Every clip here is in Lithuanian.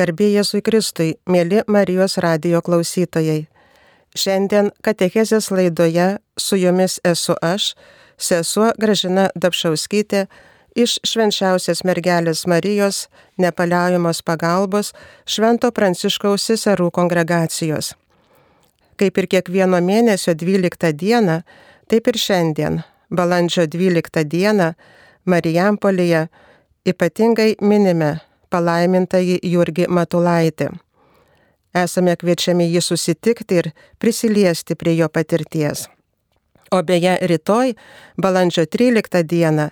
Garbė Jėzui Kristui, mėly Marijos radio klausytojai. Šiandien Katechezės laidoje su jumis esu aš, sesuo Gražina Dapšauskytė iš švenčiausios mergelės Marijos nepaliaujamos pagalbos Švento Pranciškaus seserų kongregacijos. Kaip ir kiekvieno mėnesio 12 dieną, taip ir šiandien, balandžio 12 dieną, Marijampolėje ypatingai minime palaimintąjį Jurgį Matulaitį. Esame kviečiami jį susitikti ir prisiliesti prie jo patirties. O beje, rytoj, balandžio 13 dieną,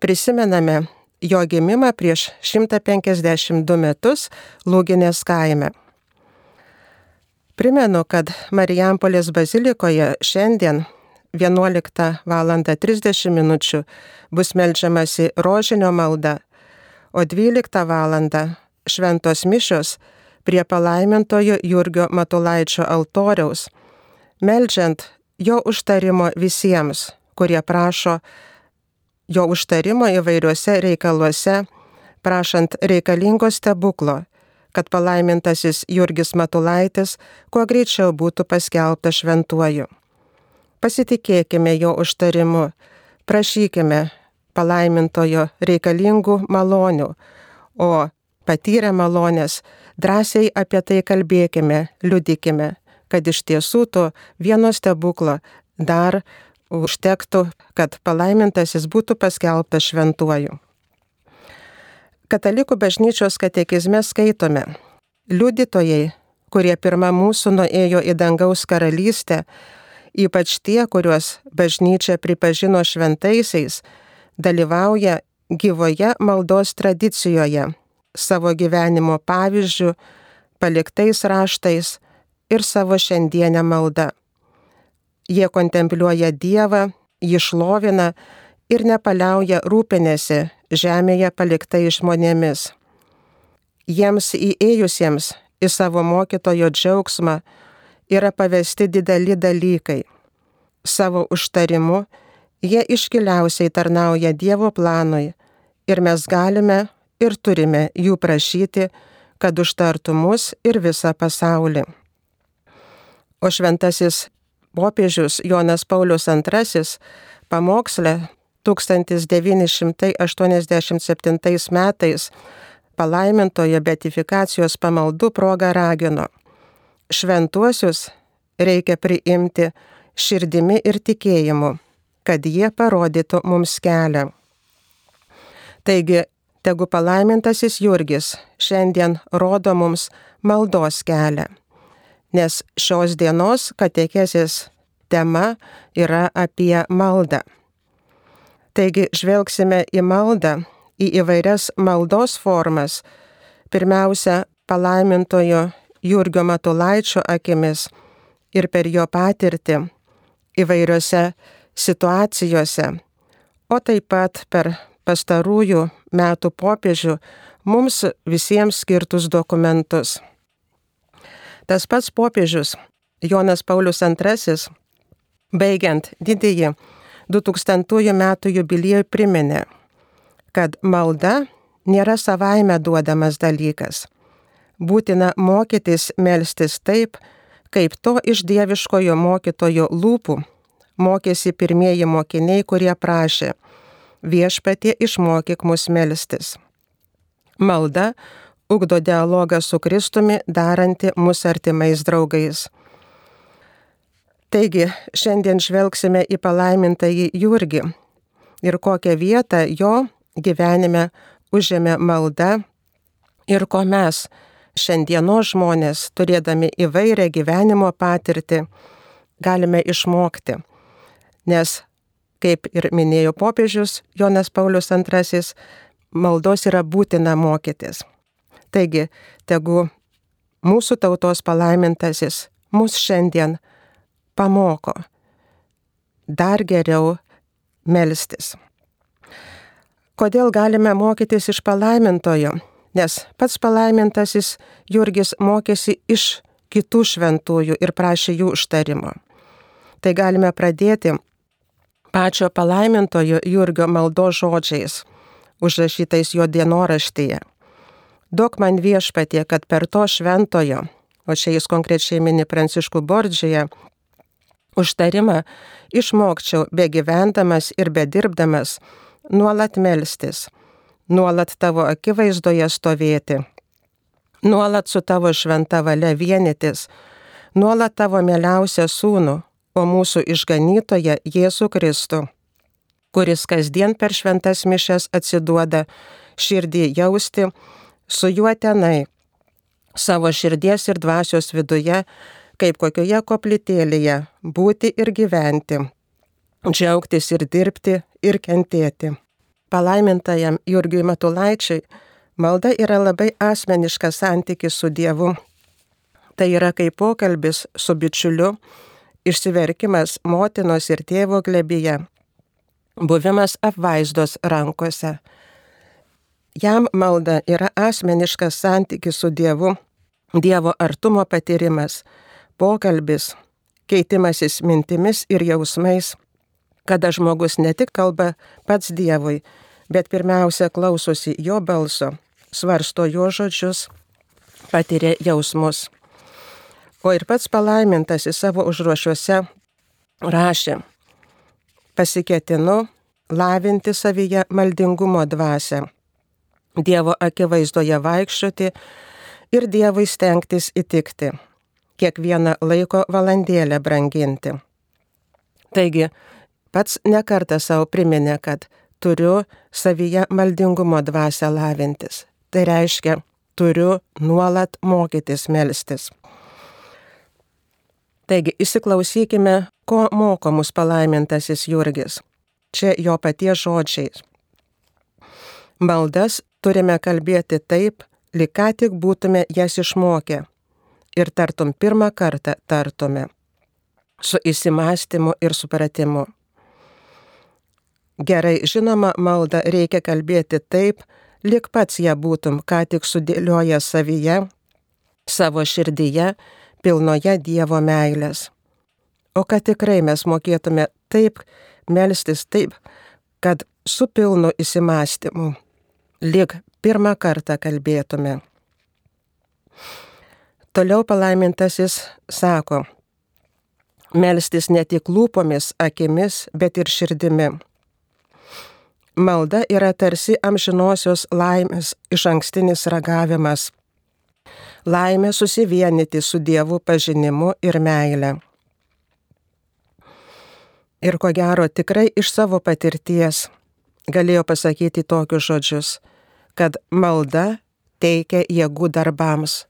prisimename jo gimimą prieš 152 metus Lūginės kaime. Primenu, kad Marijampolės bazilikoje šiandien 11 val. 30 min. bus melžiamasi rožinio malda o 12 val. šventos mišios prie palaimintojo Jurgio Matulaičio altoriaus, melžiant jo užtarimo visiems, kurie prašo jo užtarimo įvairiuose reikaluose, prašant reikalingo stebuklo, kad palaimintasis Jurgis Matulaitis kuo greičiau būtų paskelbtas šventuoju. Pasitikėkime jo užtarimu, prašykime palaimintojo reikalingų malonių, o patyrę malonės drąsiai apie tai kalbėkime, liudykime, kad iš tiesų to vieno stebuklo dar užtektų, kad palaimintasis būtų paskelbtas šventuoju. Katalikų bažnyčios katekizme skaitome, liudytojai, kurie pirmą mūsų nuėjo į dangaus karalystę, ypač tie, kuriuos bažnyčia pripažino šventaisiais, dalyvauja gyvoje maldos tradicijoje, savo gyvenimo pavyzdžių, paliktais raštais ir savo šiandienę maldą. Jie kontempliuoja Dievą, jį šlovina ir nepaliauja rūpinėsi žemėje paliktai žmonėmis. Jiems įėjusiems į savo mokytojo džiaugsmą yra pavesti dideli dalykai. Savo užtarimu Jie iškiliausiai tarnauja Dievo planui ir mes galime ir turime jų prašyti, kad užtartų mus ir visą pasaulį. O šventasis popiežius Jonas Paulius II pamokslė 1987 metais palaimintojo betifikacijos pamaldų progą ragino. Šventuosius reikia priimti širdimi ir tikėjimu kad jie parodytų mums kelią. Taigi, tegu palaimintasis Jurgis šiandien rodo mums maldos kelią, nes šios dienos katekesės tema yra apie maldą. Taigi, žvelgsime į maldą, į įvairias maldos formas, pirmiausia, palaimintojo Jurgio Matulaičio akimis ir per jo patirtį įvairiose situacijose, o taip pat per pastarųjų metų popiežių mums visiems skirtus dokumentus. Tas pats popiežius Jonas Paulius II, baigiant didįjį 2000 metų jubiliejų priminė, kad malda nėra savaime duodamas dalykas. Būtina mokytis melstis taip, kaip to iš dieviškojo mokytojo lūpų mokėsi pirmieji mokiniai, kurie prašė viešpatie išmokyk mus melstis. Malda ugdo dialogą su Kristumi, daranti mus artimais draugais. Taigi, šiandien žvelgsime į palaimintąjį Jurgį ir kokią vietą jo gyvenime užėmė malda ir ko mes, šiandieno žmonės, turėdami įvairią gyvenimo patirtį, galime išmokti nes, kaip ir minėjo popiežius Jonas Paulius II, maldos yra būtina mokytis. Taigi, tegu mūsų tautos palaimintasis mus šiandien pamoko dar geriau melstis. Kodėl galime mokytis iš palaimintojo? Nes pats palaimintasis Jurgis mokėsi iš kitų šventųjų ir prašė jų užtarimo. Tai galime pradėti pačio palaimintojo Jurgio maldo žodžiais, užrašytais jo dienoraštyje. Daug man viešpatie, kad per to šventojo, o čia jis konkrečiai mini Pranciškų Bordžiją, užtarimą išmokčiau be gyvendamas ir bedirbdamas nuolat melstis, nuolat tavo akivaizdoje stovėti, nuolat su tavo šventa valia vienytis, nuolat tavo mieliausią sūnų, o mūsų išganytoje Jėzų Kristų, kuris kasdien per šventas mišes atsiduoda širdį jausti, su juo tenai, savo širdies ir dvasios viduje, kaip kokioje koplytėlėje, būti ir gyventi, džiaugtis ir dirbti ir kentėti. Palaimintajam Jurgiui Matulaičiui malda yra labai asmeniškas santykis su Dievu. Tai yra kaip pokalbis su bičiuliu, išsiverkimas motinos ir tėvo glebyje, buvimas apvaizdos rankose. Jam malda yra asmeniškas santykis su Dievu, Dievo artumo patyrimas, pokalbis, keitimasis mintimis ir jausmais, kada žmogus ne tik kalba pats Dievui, bet pirmiausia klausosi jo balso, svarsto jo žodžius, patiria jausmus. O ir pats palaimintas į savo užruošiuose rašė, pasiketinu lavinti savyje maldingumo dvasę, Dievo akivaizdoje vaikščioti ir Dievui stengtis įtikti kiekvieną laiko valandėlę branginti. Taigi, pats nekartą savo priminė, kad turiu savyje maldingumo dvasę lavintis. Tai reiškia, turiu nuolat mokytis melstis. Taigi, įsiklausykime, ko moko mus palaimintasis Jurgis. Čia jo paties žodžiais. Maldas turime kalbėti taip, lyg ką tik būtume jas išmokę ir tartum pirmą kartą tartume su įsimastymu ir supratimu. Gerai žinoma, maldą reikia kalbėti taip, lik pats ją būtum ką tik sudėlioję savyje, savo širdyje, pilnoje Dievo meilės. O kad tikrai mes mokėtume taip melstis taip, kad su pilnu įsimastymu, lik pirmą kartą kalbėtume. Toliau palaimintasis sako, melstis ne tik lūpomis, akimis, bet ir širdimi. Malda yra tarsi amžinosios laimės iš ankstinis ragavimas. Laimė susivienyti su Dievu pažinimu ir meile. Ir ko gero tikrai iš savo patirties galėjo pasakyti tokius žodžius, kad malda teikia jėgų darbams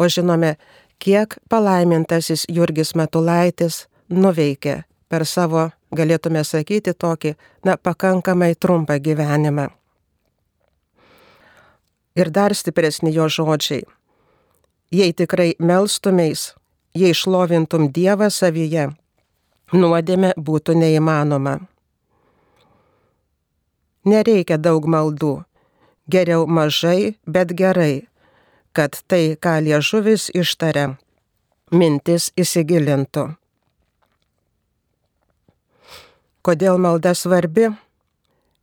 o žinome, kiek palaimintasis Jurgis Matulaitis nuveikė per savo, galėtume sakyti, tokį, na, pakankamai trumpą gyvenimą. Ir dar stipresni jo žodžiai. Jei tikrai melstumeis, jei šlovintum Dievą savyje, nuodėmė būtų neįmanoma. Nereikia daug maldų, geriau mažai, bet gerai, kad tai, ką liežuvis ištaria, mintis įsigilintų. Kodėl malda svarbi?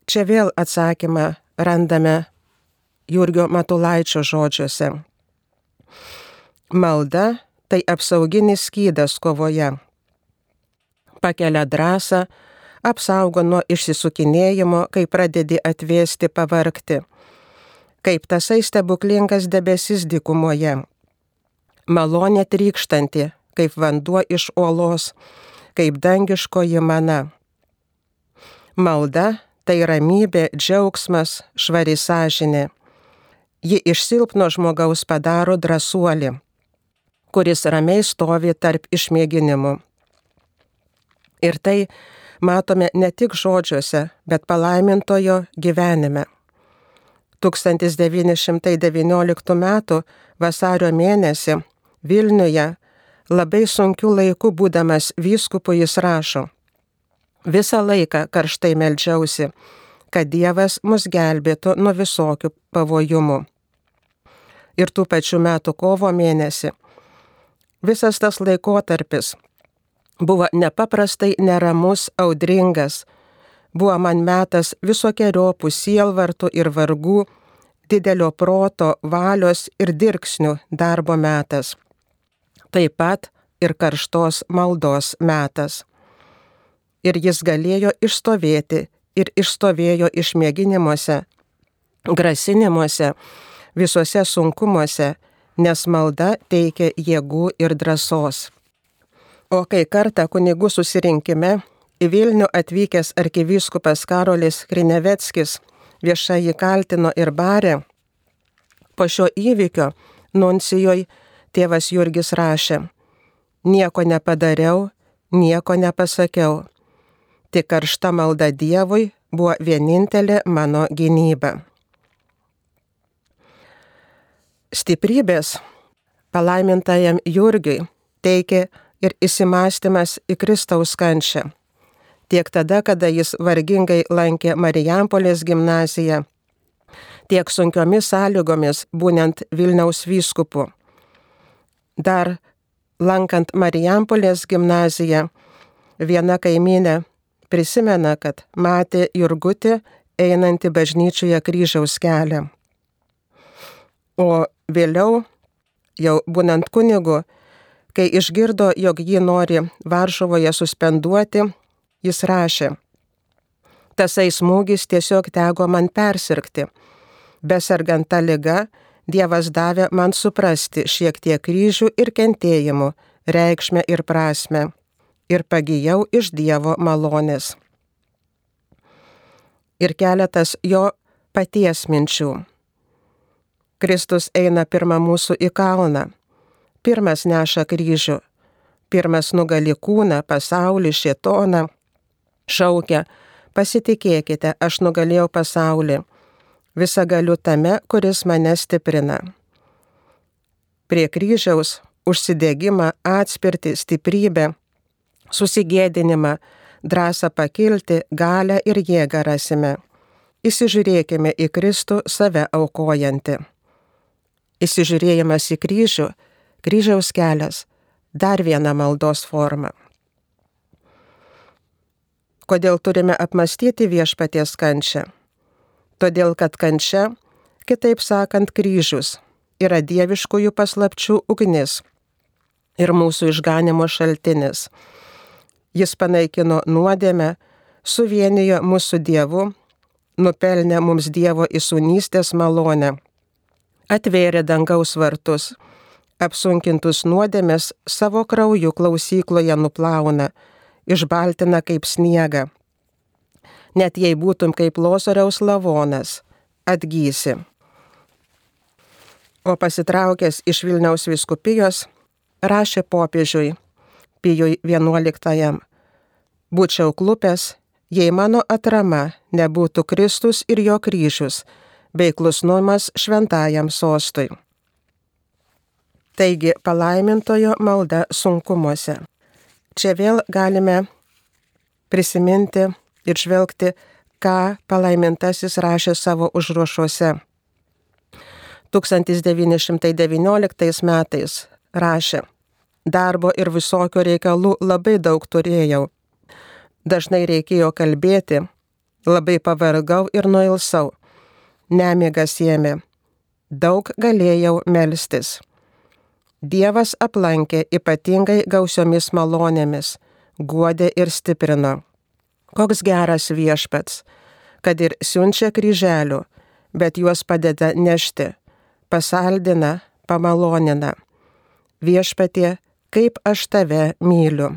Čia vėl atsakymą randame Jurgio Matulaičio žodžiuose. Malda tai apsauginis skydas kovoje. Pakelia drąsą, apsaugo nuo išsisukinėjimo, kai pradedi atvėsti pavarkti kaip tasai stebuklingas debesis dykumoje. Malonė trykštanti, kaip vanduo iš uolos, kaip dangiškoji mana. Malda tai ramybė, džiaugsmas, švari sąžinė. Ji iš silpno žmogaus padaro drąsuolį, kuris ramiai stovi tarp išmėginimų. Ir tai matome ne tik žodžiuose, bet palaimintojo gyvenime. 1919 m. vasario mėnesį Vilniuje labai sunkiu laiku būdamas vyskupu jis rašo. Visą laiką karštai melžiausi, kad Dievas mus gelbėtų nuo visokių pavojumų. Ir tų pačių metų kovo mėnesį. Visas tas laikotarpis buvo nepaprastai neramus, audringas, buvo man metas visokiojopų sielvartų ir vargų didelio proto, valios ir dirksnių darbo metas. Taip pat ir karštos maldos metas. Ir jis galėjo išstovėti ir išstovėjo išmėginimuose, grasinimuose, visuose sunkumuose, nes malda teikia jėgų ir drąsos. O kai kartą kunigų susirinkime į Vilnių atvykęs arkivyskupas Karolis Krineveckis viešai jį kaltino ir barė, po šio įvykio nuncijoje tėvas Jurgis rašė, nieko nepadariau, nieko nepasakiau, tik karšta malda Dievui buvo vienintelė mano gynyba. Stiprybės palaimintajam Jurgiui teikia ir įsimastymas į Kristaus kančią. Tiek tada, kada jis vargingai lankė Marijampolės gimnaziją, tiek sunkiomis sąlygomis būnant Vilniaus vyskupu. Dar lankant Marijampolės gimnaziją, viena kaiminė prisimena, kad matė Jurgutį einantį bažnyčioje kryžiaus kelią. O Vėliau, jau būnant kunigu, kai išgirdo, jog jį nori Varšuvoje suspenduoti, jis rašė, tasai smūgis tiesiog teko man persirgti. Besargant tą lygą, Dievas davė man suprasti šiek tiek kryžių ir kentėjimų, reikšmę ir prasme. Ir pagijau iš Dievo malonės. Ir keletas jo paties minčių. Kristus eina pirmą mūsų į kalną. Pirmas neša kryžių. Pirmas nugali kūną, pasaulį, šietoną. Šaukia, pasitikėkite, aš nugalėjau pasaulį. Visa galiu tame, kuris mane stiprina. Prie kryžiaus užsidėgymą, atspirti, stiprybę, susigėdinimą, drąsą pakilti, galę ir jėgą rasime. Įsižiūrėkime į Kristų save aukojantį. Įsižiūrėjimas į kryžių, kryžiaus kelias, dar viena maldos forma. Kodėl turime apmastyti viešpaties kančią? Todėl, kad kančia, kitaip sakant, kryžius, yra dieviškųjų paslapčių ugnis ir mūsų išganimo šaltinis. Jis panaikino nuodėmę, suvienijo mūsų Dievu, nupelnė mums Dievo įsūnystės malonę atvėrė dangaus vartus, apsunkintus nuodėmės savo krauju klausykloje nuplauna, išbaltina kaip sniegą. Net jei būtum kaip losoriaus lavonas, atgysi. O pasitraukęs iš Vilniaus viskupijos, rašė popiežiui, Pijui XI. Būčiau klupęs, jei mano atrama nebūtų Kristus ir jo kryžius, bei klusnumas šventajam sostui. Taigi palaimintojo malda sunkumuose. Čia vėl galime prisiminti ir žvelgti, ką palaimintasis rašė savo užruošuose. 1919 metais rašė, darbo ir visokio reikalų labai daug turėjau. Dažnai reikėjo kalbėti, labai pavargau ir nuilsau nemigas ėmė. Daug galėjau melstis. Dievas aplankė ypatingai gausiomis malonėmis, guodė ir stiprino. Koks geras viešpats, kad ir siunčia kryželių, bet juos padeda nešti, pasaldina, pamalonina. Viešpatie, kaip aš tave myliu.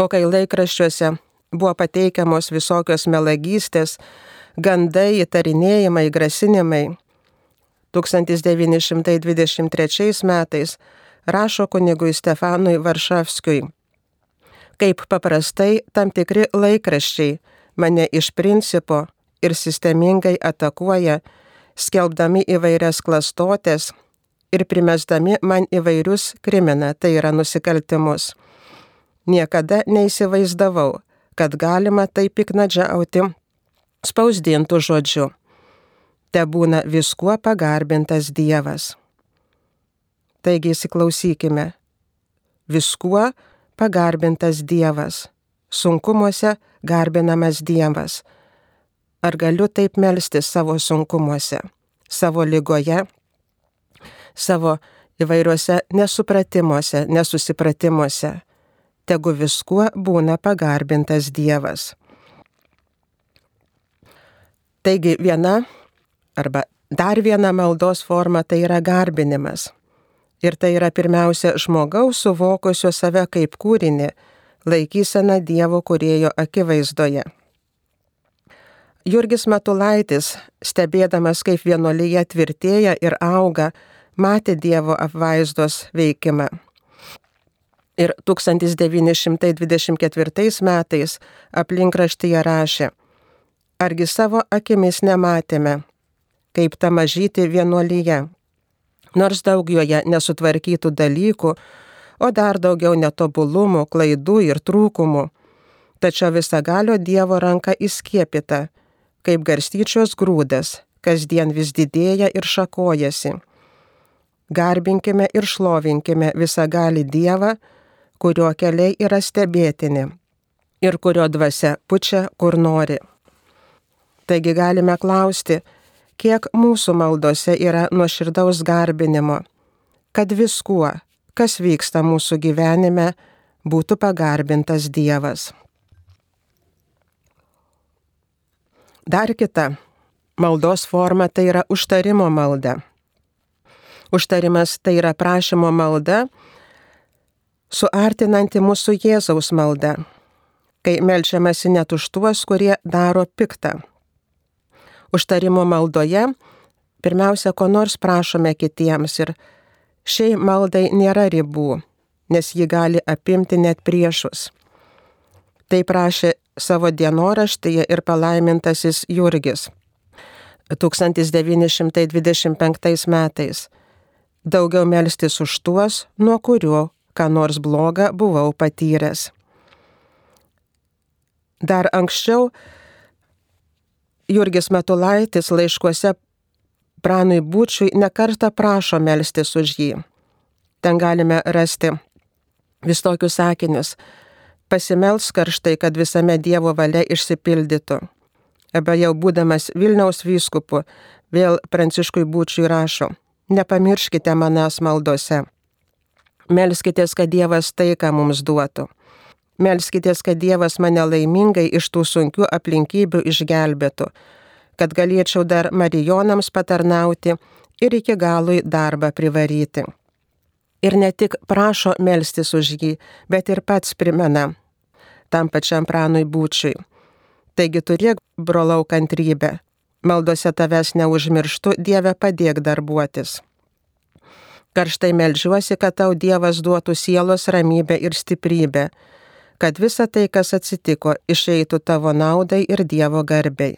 O kai laikraščiuose buvo pateikiamos visokios melagystės, gandai, įtarinėjimai, grasinimai. 1923 metais rašo kunigui Stefanui Varšavskiui. Kaip paprastai tam tikri laikraščiai mane iš principo ir sistemingai atakuoja, skelbdami įvairias klastotės ir primesdami man įvairius krimina, tai yra nusikaltimus. Niekada neįsivaizdavau, kad galima taip piknadžiauti spausdintų žodžiu. Te būna viskuo pagarbintas Dievas. Taigi įsiklausykime. Viskuo pagarbintas Dievas. Sunkumuose garbinamas Dievas. Ar galiu taip melstis savo sunkumuose, savo lygoje, savo įvairiuose nesupratimuose, nesusipratimuose. Tegu viskuo būna pagarbintas Dievas. Taigi viena arba dar viena maldos forma tai yra garbinimas. Ir tai yra pirmiausia žmogaus suvokusio save kaip kūrinį, laikysena Dievo kurėjo akivaizdoje. Jurgis Matulaitis, stebėdamas kaip vienolyje tvirtėja ir auga, matė Dievo apvaizdos veikimą. Ir 1924 metais aplinkraštyje rašė, argi savo akimis nematėme, kaip ta mažyti vienuolyje, nors daug joje nesutvarkytų dalykų, o dar daugiau netobulumų, klaidų ir trūkumų, tačiau visagalio Dievo ranka įskiepita, kaip garstyčios grūdas, kasdien vis didėja ir šakojasi. Garbinkime ir šlovinkime visą gali Dievą, kurio keliai yra stebėtini ir kurio dvasia pučia kur nori. Taigi galime klausti, kiek mūsų maldose yra nuoširdaus garbinimo, kad viskuo, kas vyksta mūsų gyvenime, būtų pagarbintas Dievas. Dar kita maldos forma tai yra užtarimo malda. Užtarimas tai yra prašymo malda, suartinanti mūsų Jėzaus malda, kai melčiamasi net už tuos, kurie daro piktą. Užtarimo maldoje pirmiausia, ko nors prašome kitiems ir šiai maldai nėra ribų, nes ji gali apimti net priešus. Tai prašė savo dienoraštyje ir palaimintasis Jurgis 1925 metais daugiau melstis už tuos, nuo kurių ką nors blogą buvau patyręs. Dar anksčiau Jurgis Matulaitis laiškuose pranui būčiui nekarta prašo melstis už jį. Ten galime rasti vis tokius sakinius. Pasimels karštai, kad visame Dievo valia išsipildytų. Arba jau būdamas Vilniaus vyskupu, vėl Pranciškui būčiui rašo nepamirškite manęs maldose. Melskitės, kad Dievas taiką mums duotų. Melskitės, kad Dievas mane laimingai iš tų sunkių aplinkybių išgelbėtų, kad galėčiau dar Marijonams patarnauti ir iki galo į darbą privaryti. Ir ne tik prašo melstis už jį, bet ir pats primena tam pačiam pranui būčiui. Taigi turėk, brolau, kantrybę, Maldose tavęs neužmirštu, Dieve padėk darbuotis. Karštai melžiuosi, kad tau Dievas duotų sielos ramybę ir stiprybę, kad visa tai, kas atsitiko, išeitų tavo naudai ir Dievo garbei.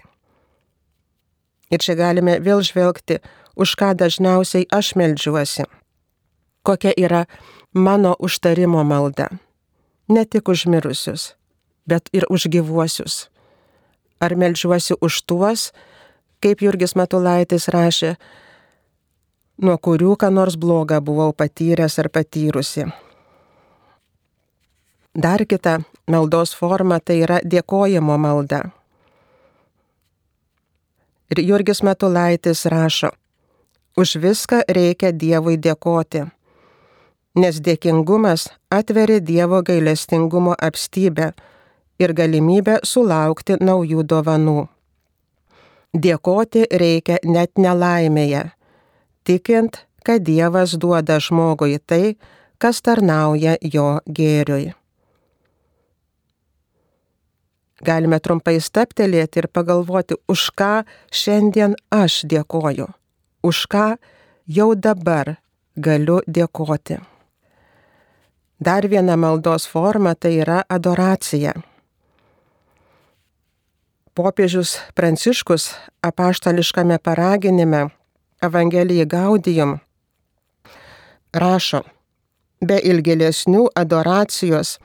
Ir čia galime vėl žvelgti, už ką dažniausiai aš melžiuosi. Kokia yra mano užtarimo malda. Ne tik už mirusius, bet ir už gyvuosius. Ar melžiuosi už tuos, kaip Jurgis Matulaitis rašė, nuo kurių ką nors blogą buvau patyręs ar patyrusi. Dar kita maldos forma tai yra dėkojimo malda. Ir Jurgis Matulaitis rašo, už viską reikia Dievui dėkoti, nes dėkingumas atveria Dievo gailestingumo apstybę ir galimybę sulaukti naujų dovanų. Dėkoti reikia net nelaimėje, tikint, kad Dievas duoda žmogui tai, kas tarnauja jo gėriui. Galime trumpai steptelėti ir pagalvoti, už ką šiandien aš dėkoju, už ką jau dabar galiu dėkoti. Dar viena maldos forma tai yra adoracija popiežius Pranciškus apaštališkame paraginime Evangelijai Gaudijum rašo, be ilgėlesnių adoracijos,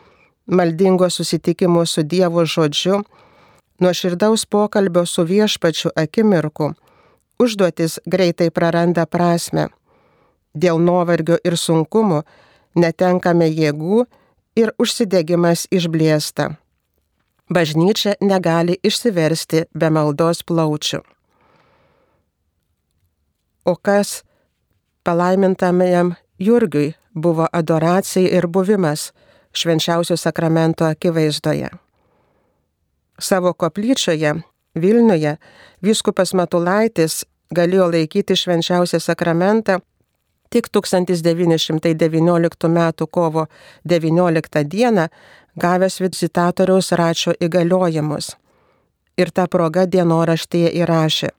maldingo susitikimo su Dievo žodžiu, nuoširdaus pokalbio su viešpačiu akimirku, užduotis greitai praranda prasme. Dėl nuovargio ir sunkumų netenkame jėgų ir užsidegimas išblėsta. Bažnyčia negali išsiversti be maldos plaučių. O kas palaimintamajam Jurgiui buvo adoracija ir buvimas švenčiausio sakramento akivaizdoje. Savo koplyčioje Vilniuje vyskupas Matulaitis galėjo laikyti švenčiausią sakramentą tik 1919 m. kovo 19 d. gavęs vizitatoriaus račio įgaliojimus. Ir tą progą dienoraštyje įrašė.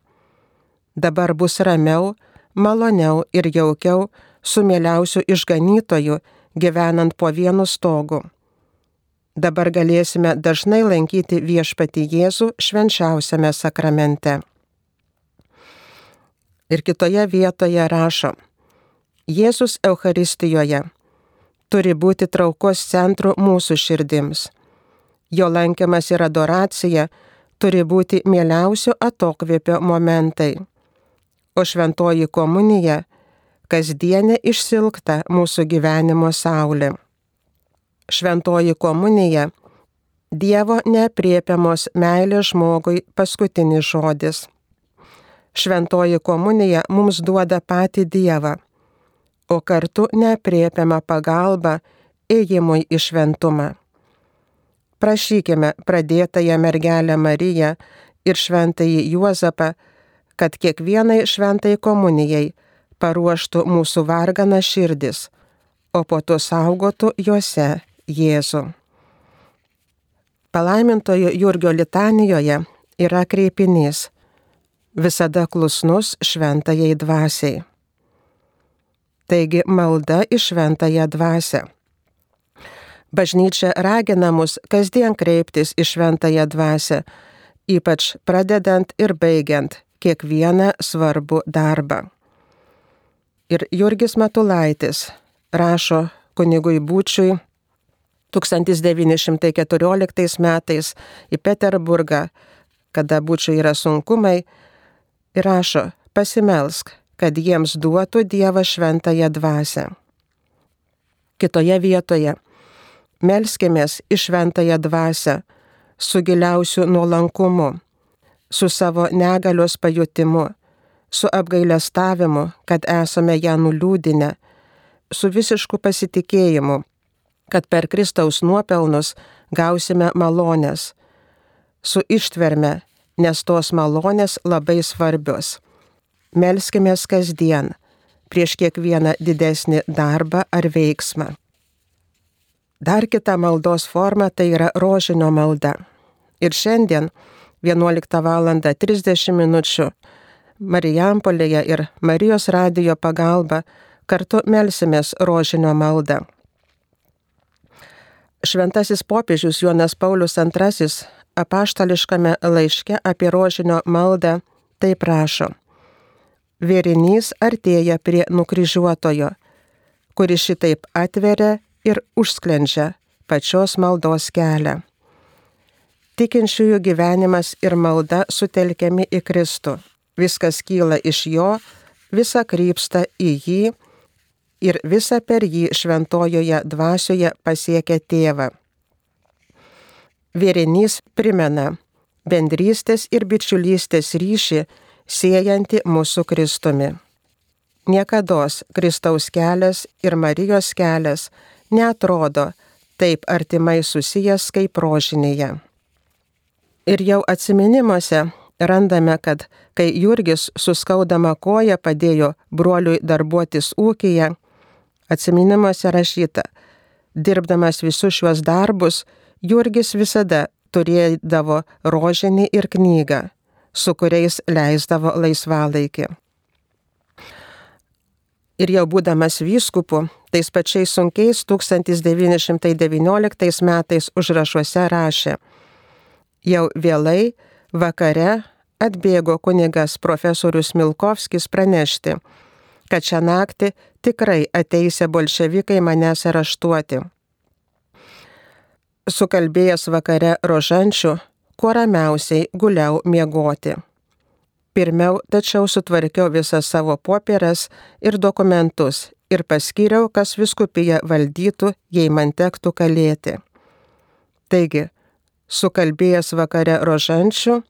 Dabar bus ramiau, maloniau ir jaukiau su mieliausiu išganytoju gyvenant po vienu stogu. Dabar galėsime dažnai lankyti viešpati Jėzų švenčiausiame sakramente. Ir kitoje vietoje rašo, Jėzus Euharistijoje turi būti traukos centru mūsų širdims. Jo lankiamas ir adoracija turi būti mieliausio atokvėpio momentai. O šventoji komunija - kasdienė išsilgta mūsų gyvenimo saulė. Šventoji komunija - Dievo nepriepiamos meilės žmogui paskutinis žodis. Šventoji komunija mums duoda patį Dievą o kartu nepriepiama pagalba ėjimui į šventumą. Prašykime pradėtąją mergelę Mariją ir šventąjį Juozapą, kad kiekvienai šventai komunijai paruoštų mūsų varganą širdis, o po to saugotų juose Jėzų. Palaimintojo Jurgio litanijoje yra kreipinys visada klusnus šventajai dvasiai taigi malda į šventąją dvasę. Bažnyčia ragina mus kasdien kreiptis į šventąją dvasę, ypač pradedant ir baigiant kiekvieną svarbų darbą. Ir Jurgis Matulaitis rašo kunigui Būčiui 1914 metais į Peterburgą, kada Būčiui yra sunkumai, ir rašo, pasimelsk, kad jiems duotų Dievą šventąją dvasę. Kitoje vietoje melskimės į šventąją dvasę su giliausiu nuolankumu, su savo negalios pajutimu, su apgailestavimu, kad esame ją nuliūdinę, su visišku pasitikėjimu, kad per Kristaus nuopelnus gausime malonės, su ištverme, nes tos malonės labai svarbios melskime kasdien prieš kiekvieną didesnį darbą ar veiksmą. Dar kita maldos forma tai yra rožinio malda. Ir šiandien 11 val. 30 min. Marijampolėje ir Marijos radijo pagalba kartu melsimės rožinio maldą. Šventasis popiežius Jonas Paulius II apaštališkame laiške apie rožinio maldą taip prašo vėrinys artėja prie nukryžiuotojo, kuris šitaip atveria ir užsklendžia pačios maldos kelią. Tikinčiųjų gyvenimas ir malda sutelkiami į Kristų. Viskas kyla iš jo, visa krypsta į jį ir visa per jį šventojoje dvasioje pasiekia tėvą. Vėrinys primena bendrystės ir bičiulystės ryšį siejanti mūsų Kristumi. Niekada Kristaus kelias ir Marijos kelias netrodo taip artimai susijęs kaip rožinėje. Ir jau atminimuose randame, kad kai Jurgis suskaudama koja padėjo broliui darbuotis ūkyje, atminimuose rašyta, dirbdamas visus šiuos darbus, Jurgis visada turėdavo rožinį ir knygą su kuriais leisdavo laisvalaikį. Ir jau būdamas vyskupu, tais pačiais sunkiais 1919 metais užrašuose rašė, jau vėlai vakare atbėgo kunigas profesorius Milkovskis pranešti, kad šią naktį tikrai ateisė bolševikai manęs araštuoti. Sukalbėjęs vakare rožančių, kuo ramiausiai guliau miegoti. Pirmiau tačiau sutvarkiau visas savo popieras ir dokumentus ir paskyriau, kas viskupiją valdytų, jei man tektų kalėti. Taigi, sukalbėjęs vakare rožančių,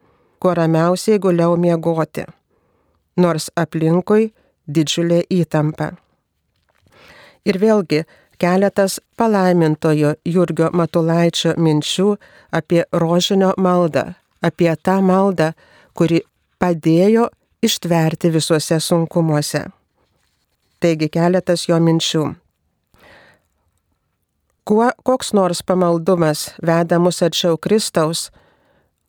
kuo ramiausiai guliau miegoti, nors aplinkui didžiulė įtampa. Ir vėlgi keletas palaimintojo Jurgio Matulaičio minčių apie rožinio maldą, apie tą maldą, kuri padėjo ištverti visuose sunkumuose. Taigi keletas jo minčių. Kuo koks nors pamaldumas veda mus arčiau Kristaus,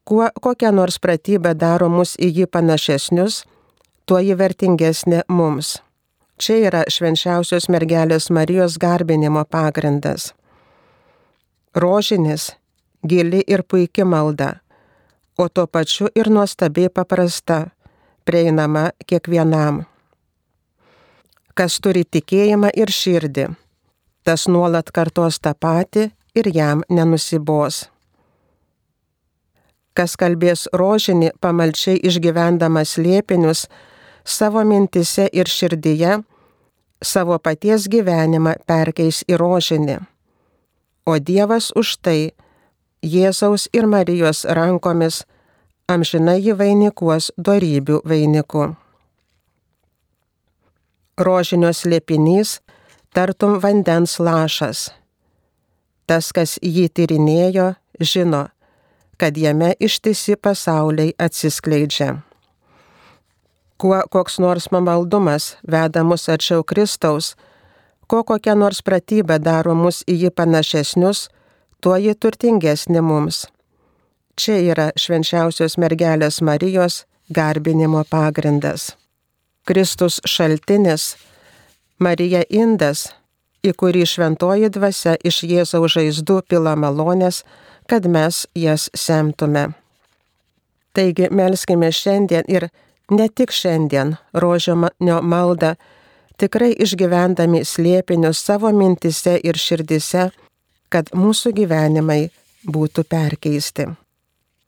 kuo kokia nors pratybė daro mus į jį panašesnius, tuo ji vertingesnė mums. Čia yra švenčiausios mergelės Marijos garbinimo pagrindas. Rožinis, gili ir puikia malda, o tuo pačiu ir nuostabiai paprasta, prieinama kiekvienam. Kas turi tikėjimą ir širdį, tas nuolat kartos tą patį ir jam nenusibos. Kas kalbės rožinį pamalčiai išgyvendamas liepinius savo mintise ir širdyje, savo paties gyvenimą perkeis į rožinį. O Dievas už tai Jėzaus ir Marijos rankomis amžinai jį vainikuos darybių vainiku. Rožinio slėpinys tartum vandens lašas. Tas, kas jį tyrinėjo, žino, kad jame ištisi pasauliai atsiskleidžia. Kuo koks nors mamaldumas veda mus arčiau Kristaus, ko kokia nors pratybė daro mus į jį panašesnius, tuo ji turtingesnė mums. Čia yra švenčiausios mergelės Marijos garbinimo pagrindas. Kristus šaltinis Marija indas, į kurį šventoji dvasia iš Jėzaus žaizdų pila malonės, kad mes jas semtume. Taigi melskime šiandien ir ne tik šiandien rožinio maldą, tikrai išgyvendami slėpinius savo mintise ir širdise, kad mūsų gyvenimai būtų perkeisti.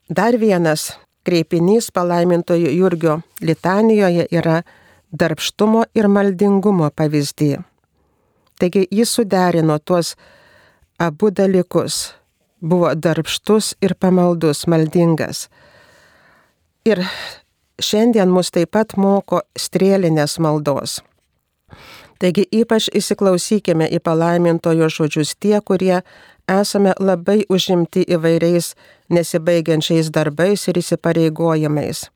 Dar vienas kreipinys palaimintojo Jurgio litanijoje yra darbštumo ir maldingumo pavyzdį. Taigi jis suderino tuos abu dalykus. Buvo darbštus ir pamaldus, maldingas. Ir šiandien mus taip pat moko strėlinės maldos. Taigi ypač įsiklausykime į palaimintojo žodžius tie, kurie esame labai užimti įvairiais nesibaigiančiais darbais ir įsipareigojimais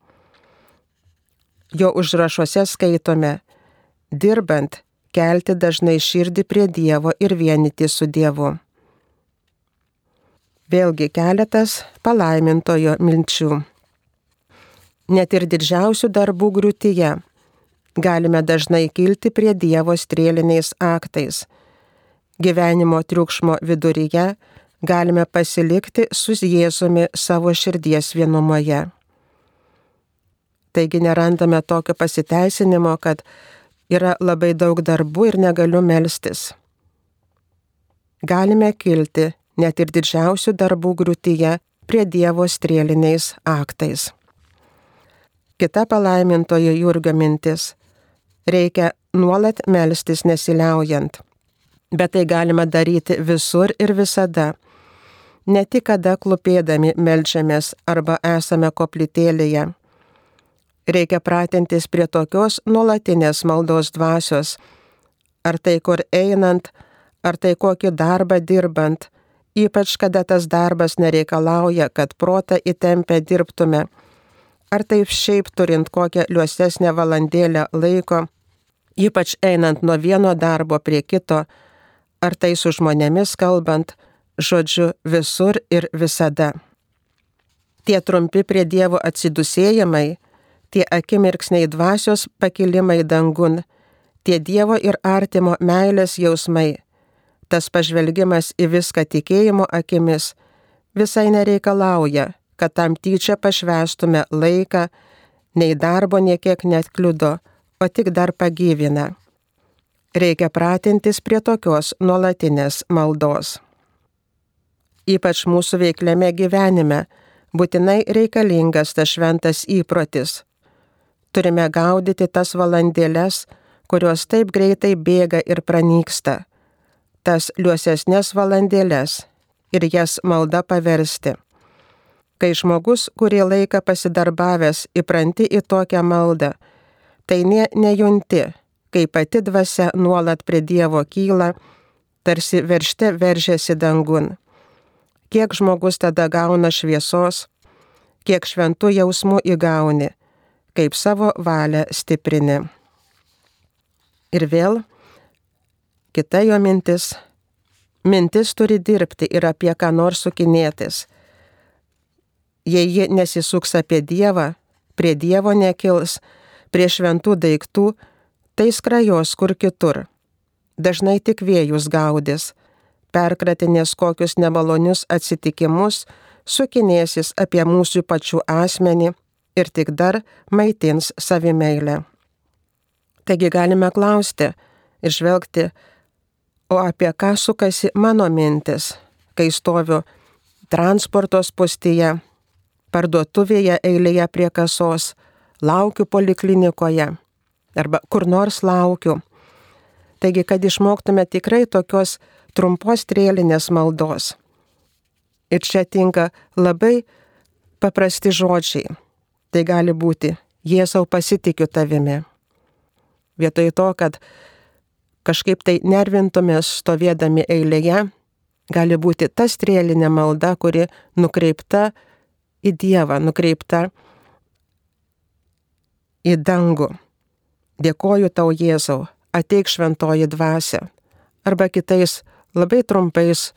jo užrašuose skaitome, dirbant, kelti dažnai širdį prie Dievo ir vienyti su Dievu. Vėlgi keletas palaimintojo minčių. Net ir didžiausių darbų griūtyje galime dažnai kilti prie Dievo strėliniais aktais. Gyvenimo triukšmo viduryje galime pasilikti su Jėzumi savo širdies vienumoje. Taigi nerandame tokio pasiteisinimo, kad yra labai daug darbų ir negaliu melstis. Galime kilti net ir didžiausių darbų grūtyje prie Dievo strėliniais aktais. Kita palaimintojo Jurgio mintis - reikia nuolat melstis nesiliaujant. Bet tai galima daryti visur ir visada. Ne tik kada klupėdami melčiamės arba esame koplytėlėje reikia pratintis prie tokios nuolatinės maldos dvasios, ar tai kur einant, ar tai kokį darbą dirbant, ypač kada tas darbas nereikalauja, kad protą įtempę dirbtume, ar taip šiaip turint kokią liuosesnę valandėlę laiko, ypač einant nuo vieno darbo prie kito, ar tai su žmonėmis kalbant, žodžiu visur ir visada. Tie trumpi prie Dievo atsidusėjimai, tie akimirksniai dvasios pakilimai dangun, tie Dievo ir artimo meilės jausmai, tas pažvelgimas į viską tikėjimo akimis visai nereikalauja, kad tam tyčia pašvestume laiką, nei darbo niekiek net kliudo, o tik dar pagyvina. Reikia pratintis prie tokios nuolatinės maldos. Ypač mūsų veikliame gyvenime būtinai reikalingas tas šventas įprotis turime gaudyti tas valandėlės, kurios taip greitai bėga ir pranyksta, tas liuosesnės valandėlės ir jas malda paversti. Kai žmogus kurį laiką pasidarbavęs įpranti į tokią maldą, tai ne, nejunti, kai pati dvasia nuolat prie Dievo kyla, tarsi veršte veržėsi dangun. Kiek žmogus tada gauna šviesos, kiek šventų jausmų įgauni, kaip savo valią stiprini. Ir vėl kita jo mintis. Mintis turi dirbti ir apie ką nors sukinėtis. Jei ji nesisuks apie Dievą, prie Dievo nekils, prie šventų daiktų, tai skrajos kur kitur. Dažnai tik vėjus gaudės, perkratinės kokius nemalonius atsitikimus, sukinėsis apie mūsų pačių asmenį ir tik dar maitins savimeilę. Taigi galime klausti ir žvelgti, o apie ką sukasi mano mintis, kai stoviu transporto spustyje, parduotuvėje eilėje prie kasos, laukiu poliklinikoje arba kur nors laukiu. Taigi, kad išmoktume tikrai tokios trumpos trėlinės maldos. Ir čia tinka labai paprasti žodžiai. Tai gali būti, Jėzau pasitikiu tavimi. Vietoj to, kad kažkaip tai nervintumės stovėdami eilėje, gali būti ta strėlinė malda, kuri nukreipta į Dievą, nukreipta į dangų. Dėkoju tau Jėzau, ateik šventoji dvasia. Arba kitais labai trumpais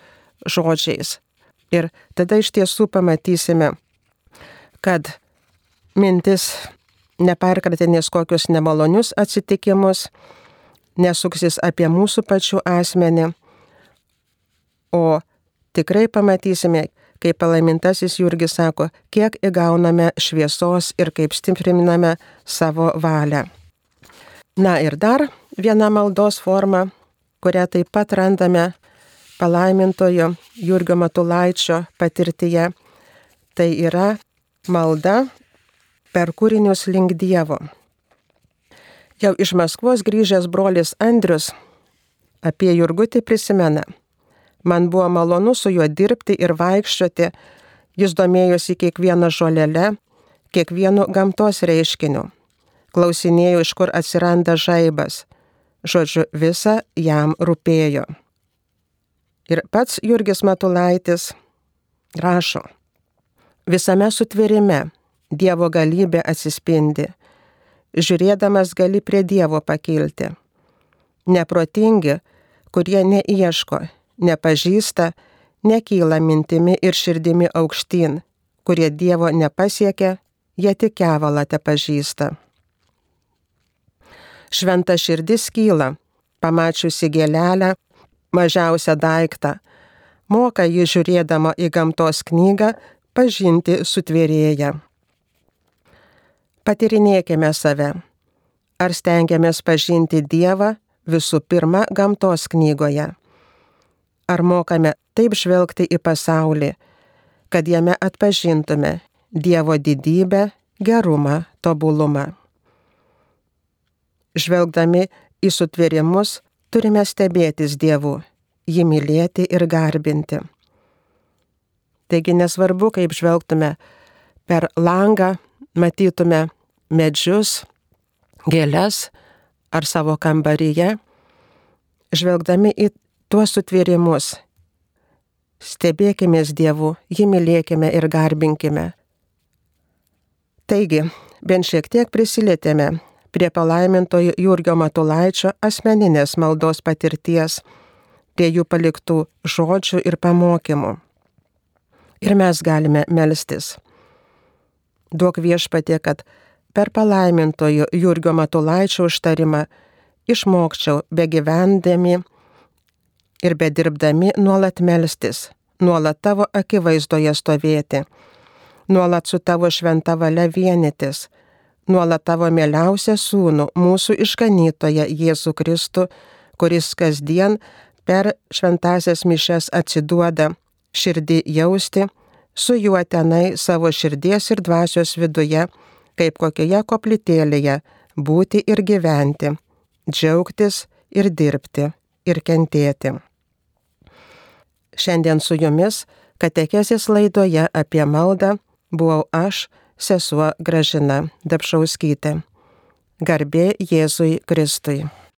žodžiais. Ir tada iš tiesų pamatysime, kad mintis neperkratinės kokius nemalonius atsitikimus, nesuksis apie mūsų pačių asmenį, o tikrai pamatysime, kaip palaimintasis Jurgis sako, kiek įgauname šviesos ir kaip stipriname savo valią. Na ir dar viena maldos forma, kurią taip pat randame palaimintojo Jurgio Matulaičio patirtyje, tai yra malda per kūrinius link Dievo. Jau iš Maskvos grįžęs brolis Andrius apie Jurgutį prisimena. Man buvo malonu su juo dirbti ir vaikščioti, jis domėjosi kiekvieną žolelę, kiekvienu gamtos reiškiniu. Klausinėjau, iš kur atsiranda žaibas. Žodžiu, visa jam rūpėjo. Ir pats Jurgis Matulaitis rašo, visame sutvėrime Dievo galybė atsispindi. Žiūrėdamas gali prie Dievo pakilti. Neprotingi, kurie neieško, nepažįsta, nekyla mintimi ir širdimi aukštyn, kurie Dievo nepasiekia, jie tik kevalą te pažįsta. Šventa širdis kyla, pamačiusi gėlelę, mažiausią daiktą, moka jį žiūrėdama į gamtos knygą pažinti sutvėrėją. Patirinėkime save. Ar stengiamės pažinti Dievą visų pirma gamtos knygoje? Ar mokame taip žvelgti į pasaulį, kad jame atpažintume Dievo didybę, gerumą, tobulumą? Žvelgdami į sutvėrimus turime stebėtis Dievu, jį mylėti ir garbinti. Taigi nesvarbu, kaip žvelgtume per langą, matytume medžius, gėlės ar savo kambaryje, žvelgdami į tuos sutvėrimus, stebėkime Dievu, jį mylėkime ir garbinkime. Taigi, bent šiek tiek prisilietėme prie palaimintojo Jurgio Matulaičio asmeninės maldos patirties, prie jų paliktų žodžių ir pamokymų. Ir mes galime melstis. Duok viešpatė, kad per palaimintojo Jurgio Matulaičio užtarimą išmokčiau be gyvendami ir bedirbdami nuolat melstis, nuolat tavo akivaizdoje stovėti, nuolat su tavo šventa valia vienytis, nuolat tavo mieliausią sūnų, mūsų išganytoją Jėzų Kristų, kuris kasdien per šventasias mišes atsiduoda širdį jausti, su juo tenai savo širdies ir dvasios viduje, kaip kokioje koplytėlėje, būti ir gyventi, džiaugtis ir dirbti ir kentėti. Šiandien su jumis katekesės laidoje apie maldą buvau aš, sesuo Gražina Dapšauskytė. Garbė Jėzui Kristui.